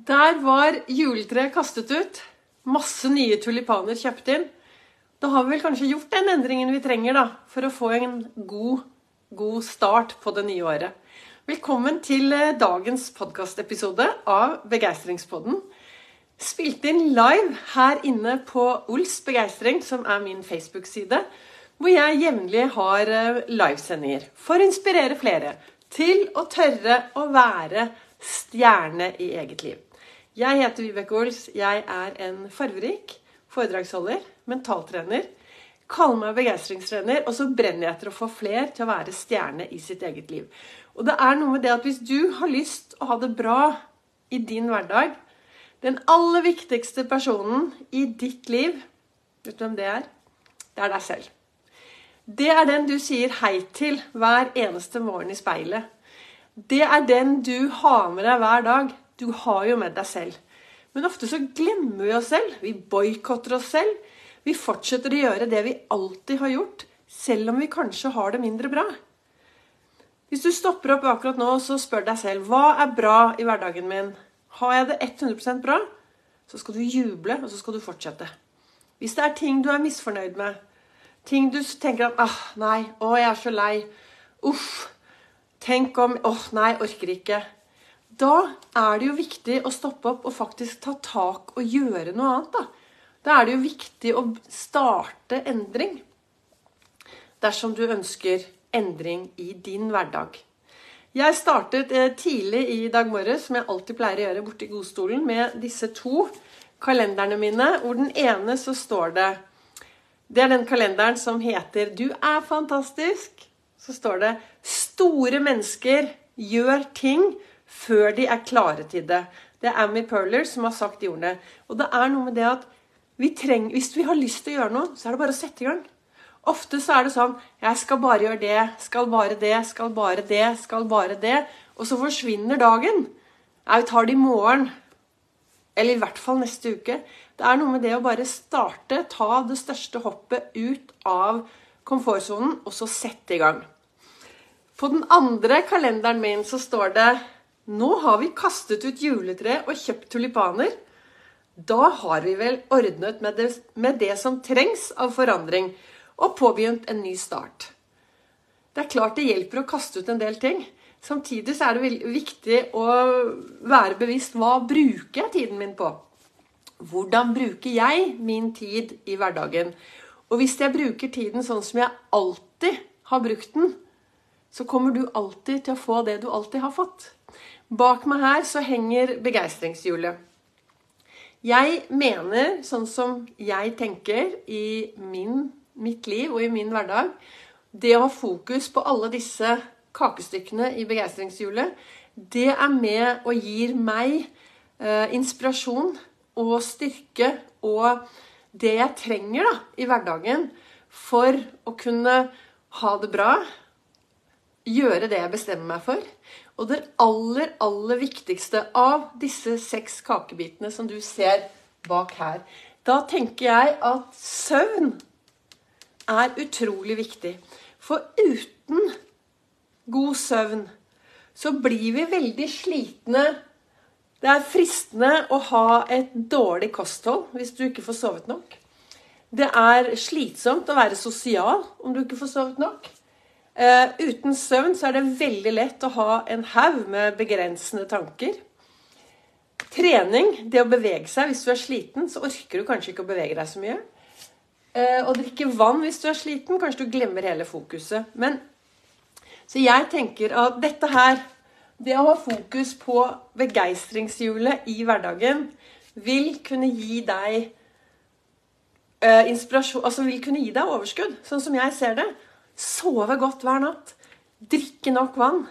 Der var juletreet kastet ut. Masse nye tulipaner kjøpt inn. Da har vi vel kanskje gjort den endringen vi trenger da, for å få en god, god start på det nye året. Velkommen til eh, dagens podkastepisode av Begeistringspodden. Spilt inn live her inne på Ols Begeistring, som er min Facebook-side, hvor jeg jevnlig har eh, livesendinger for å inspirere flere til å tørre å være stjerne i eget liv. Jeg heter Vibeke Ols. Jeg er en farverik foredragsholder, mentaltrener. Kaller meg begeistringstrener, og så brenner jeg etter å få fler til å være stjerne i sitt eget liv. Og det er noe med det at hvis du har lyst å ha det bra i din hverdag Den aller viktigste personen i ditt liv, vet du hvem det er? Det er deg selv. Det er den du sier hei til hver eneste morgen i speilet. Det er den du har med deg hver dag. Du har jo med deg selv. Men ofte så glemmer vi oss selv. Vi boikotter oss selv. Vi fortsetter å gjøre det vi alltid har gjort, selv om vi kanskje har det mindre bra. Hvis du stopper opp akkurat nå og spør deg selv hva er bra i hverdagen min, har jeg det 100% bra, så skal du juble, og så skal du fortsette. Hvis det er ting du er misfornøyd med, ting du tenker at ah, nei, å, jeg er så lei, uff, tenk om åh, oh, nei, orker ikke da er det jo viktig å stoppe opp og faktisk ta tak og gjøre noe annet. Da, da er det jo viktig å starte endring. Dersom du ønsker endring i din hverdag. Jeg startet eh, tidlig i dag morges, som jeg alltid pleier å gjøre borti godstolen, med disse to kalenderne mine, hvor den ene så står det Det er den kalenderen som heter 'Du er fantastisk'. Så står det 'Store mennesker gjør ting' før de er klare til det. Det er Amy Perler som har sagt de ordene. Og det er noe med det at vi trenger, hvis vi har lyst til å gjøre noe, så er det bare å sette i gang. Ofte så er det sånn Jeg skal bare gjøre det, skal bare det, skal bare det, skal bare det. Og så forsvinner dagen. Jeg tar det i morgen. Eller i hvert fall neste uke. Det er noe med det å bare starte, ta det største hoppet ut av komfortsonen, og så sette i gang. På den andre kalenderen min så står det nå har vi kastet ut juletre og kjøpt tulipaner. Da har vi vel ordnet med det, med det som trengs av forandring, og påbegynt en ny start. Det er klart det hjelper å kaste ut en del ting. Samtidig så er det viktig å være bevisst hva bruker jeg tiden min på? Hvordan bruker jeg min tid i hverdagen? Og hvis jeg bruker tiden sånn som jeg alltid har brukt den, så kommer du alltid til å få det du alltid har fått. Bak meg her så henger begeistringshjulet. Jeg mener, sånn som jeg tenker i min, mitt liv og i min hverdag Det å ha fokus på alle disse kakestykkene i begeistringshjulet, det er med og gir meg eh, inspirasjon og styrke og det jeg trenger da, i hverdagen for å kunne ha det bra, gjøre det jeg bestemmer meg for, og det aller, aller viktigste av disse seks kakebitene som du ser bak her, da tenker jeg at søvn er utrolig viktig. For uten god søvn så blir vi veldig slitne. Det er fristende å ha et dårlig kosthold hvis du ikke får sovet nok. Det er slitsomt å være sosial om du ikke får sovet nok. Uh, uten søvn så er det veldig lett å ha en haug med begrensende tanker. Trening, det å bevege seg hvis du er sliten, så orker du kanskje ikke å bevege deg så mye. Uh, å drikke vann hvis du er sliten, kanskje du glemmer hele fokuset. Men, så jeg tenker at dette her, det å ha fokus på begeistringshjulet i hverdagen, vil kunne gi deg uh, inspirasjon Altså vil kunne gi deg overskudd, sånn som jeg ser det. Sove godt hver natt. Drikke nok vann.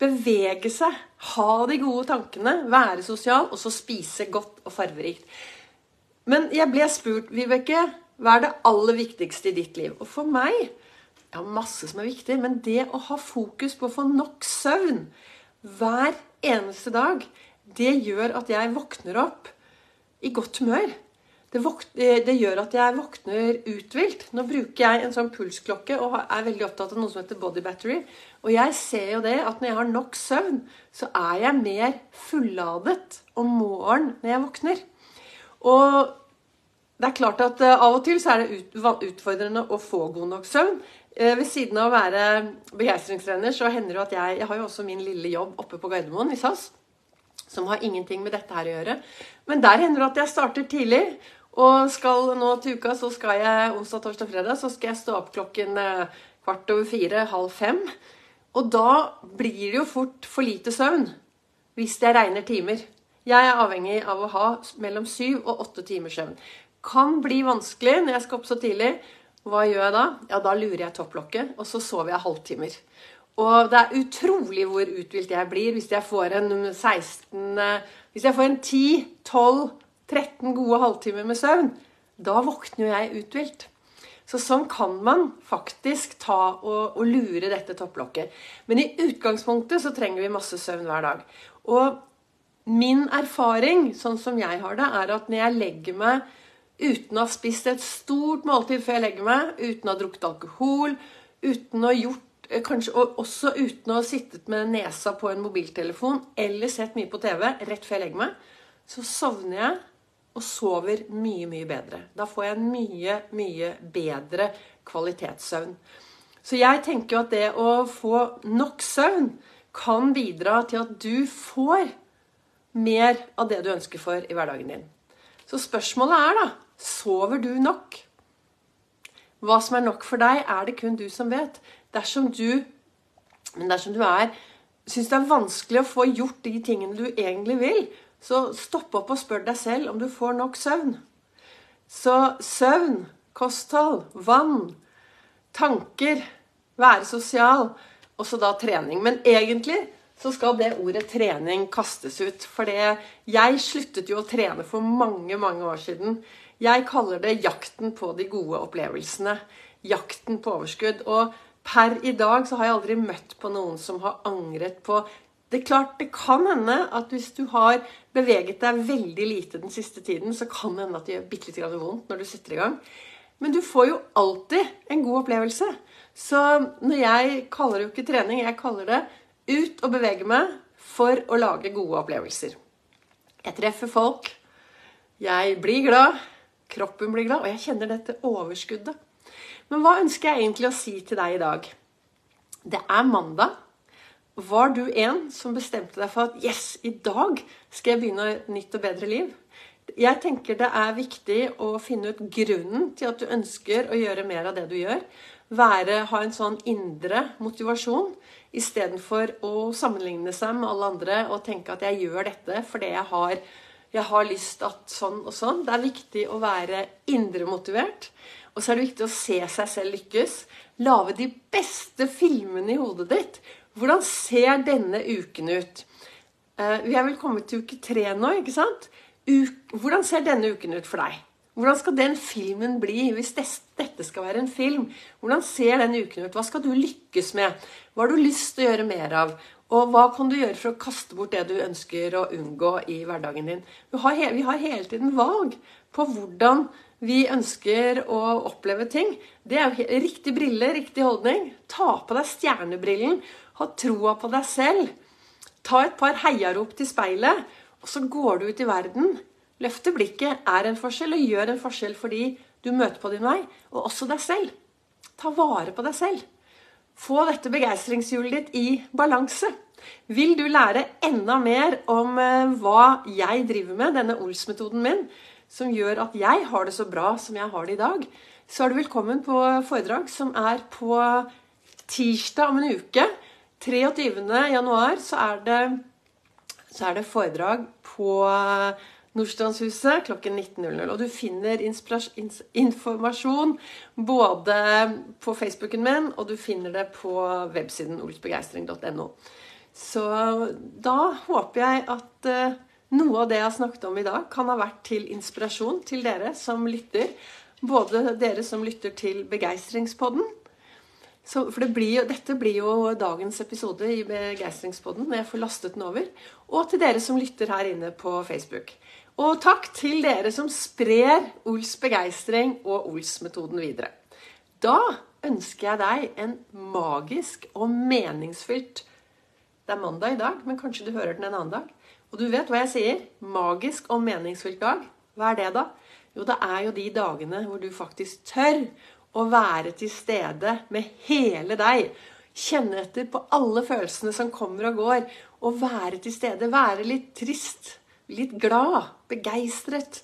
Bevege seg. Ha de gode tankene. Være sosial. Og så spise godt og farverikt. Men jeg ble spurt, Vibeke, hva er det aller viktigste i ditt liv? Og for meg Jeg har masse som er viktig, men det å ha fokus på å få nok søvn hver eneste dag, det gjør at jeg våkner opp i godt humør. Det, eh, det, gjør at jeg våkner uthvilt. Nå bruker jeg en sånn pulsklokke og er veldig opptatt av noe som heter body battery. Og jeg ser jo det at når jeg har nok søvn, så er jeg mer fulladet om morgenen når jeg våkner. Og det er klart at eh, av og til så er det utfordrende å få god nok søvn. Eh, ved siden av å være begeistringstrener så hender det at jeg Jeg har jo også min lille jobb oppe på Gardermoen i SAS. Som har ingenting med dette her å gjøre. Men der hender det at jeg starter tidlig. Og skal nå til uka, så skal jeg onsdag, torsdag, fredag, så skal jeg stå opp klokken eh, kvart over fire, halv fem. Og da blir det jo fort for lite søvn hvis jeg regner timer. Jeg er avhengig av å ha mellom syv og åtte timers søvn. Kan bli vanskelig når jeg skal opp så tidlig. Hva gjør jeg da? Ja, da lurer jeg topplokket, og så sover jeg halvtimer. Og det er utrolig hvor uthvilt jeg blir hvis jeg får en 16 eh, Hvis jeg får en 10-12 13 gode halvtimer med søvn, da våkner jo jeg uthvilt. Så sånn kan man faktisk ta og, og, lure dette topplokket. Men i utgangspunktet så trenger vi masse søvn hver dag. Og min erfaring, sånn som jeg har det, er at når jeg legger meg uten å ha spist et stort måltid før jeg legger meg, uten å ha drukket alkohol, uten å ha gjort Kanskje også uten å ha sittet med nesa på en mobiltelefon eller sett mye på TV rett før jeg legger meg, så sovner jeg og sover mye, mye bedre. Da får jeg en mye, mye bedre kvalitetssøvn. Så jeg tenker jo at det å få nok søvn kan bidra til at du får mer av det du ønsker for i hverdagen din. Så spørsmålet er da sover du nok? Hva som er nok for deg, er det kun du som vet. Dersom du, men dersom du er syns det er vanskelig å få gjort de tingene du egentlig vil, så stopp opp og spør deg selv om du får nok søvn. Så søvn, kosthold, vann, tanker, være sosial, og så da trening. Men egentlig så skal det ordet trening kastes ut. For jeg sluttet jo å trene for mange, mange år siden. Jeg kaller det jakten på de gode opplevelsene. Jakten på overskudd. Og per i dag så har jeg aldri møtt på noen som har angret på det er klart, det kan hende at hvis du har beveget deg veldig lite den siste tiden, så kan det hende at det gjør bitte litt vondt når du setter i gang. Men du får jo alltid en god opplevelse. Så når jeg kaller det jo ikke trening, jeg kaller det ut og bevege meg for å lage gode opplevelser. Jeg treffer folk, jeg blir glad, kroppen blir glad, og jeg kjenner dette overskuddet. Men hva ønsker jeg egentlig å si til deg i dag? Det er mandag. Var du en som bestemte deg for at yes, i dag skal jeg begynne et nytt og bedre liv? Jeg tenker det er viktig å finne ut grunnen til at du ønsker å gjøre mer av det du gjør. Være, ha en sånn indre motivasjon istedenfor å sammenligne seg med alle andre og tenke at jeg gjør dette fordi jeg har, jeg har lyst at sånn og sånn. Det er viktig å være indremotivert. Og så er det viktig å se seg selv lykkes. Lage de beste filmene i hodet ditt hvordan ser denne uken ut? Eh, vi er vel kommet til uke tre nå, ikke sant? Hvordan ser denne uken ut for deg? Hvordan skal den filmen bli hvis dette skal være en film? Hvordan ser den uken ut? Hva skal du lykkes med? Hva har du lyst til å gjøre mer av? Og hva kan du gjøre for å kaste bort det du ønsker å unngå i hverdagen din? Vi har, vi har hele tiden valg på hvordan vi ønsker å oppleve ting. Det er jo riktig brille, riktig holdning. Ta på deg stjernebrillen ha troa på deg selv. Ta et par heiarop til speilet, og så går du ut i verden. Løfte blikket er en forskjell, og gjør en forskjell fordi du møter på din vei, og også deg selv. Ta vare på deg selv. Få dette begeistringshjulet ditt i balanse. Vil du lære enda mer om eh, hva jeg driver med, denne Ols-metoden min, som gjør at jeg har det så bra som jeg har det i dag, så er du velkommen på foredrag som er på tirsdag om en uke 23. januar så er det, så er det foredrag på Nordstrandshuset klokken 19.00. Og du finner informasjon både på Facebooken min, og du finner det på websiden olsbegeistring.no. Så da håper jeg at eh, noe av det jeg har snakket om i dag, kan ha vært til inspirasjon til dere som lytter. Både dere som lytter til Begeistringspodden, så, for blir jo, dette blir jo dagens episode i Begeistringspodden når jeg får lastet den over. Og til dere som lytter her inne på Facebook. Og takk til dere som sprer Ols begeistring og Ols-metoden videre. Da ønsker jeg deg en magisk og meningsfylt Det er mandag i dag, men kanskje du hører den en annen dag. Og du vet hva jeg sier? Magisk og meningsfylt dag. Hva er det, da? Jo, det er jo de dagene hvor du faktisk tør å være til stede med hele deg. Kjenne etter på alle følelsene som kommer og går. Og være til stede. Være litt trist. Litt glad. Begeistret.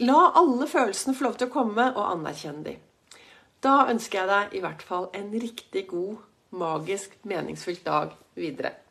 La alle følelsene få lov til å komme, og anerkjenne dem. Da ønsker jeg deg i hvert fall en riktig god, magisk, meningsfylt dag videre.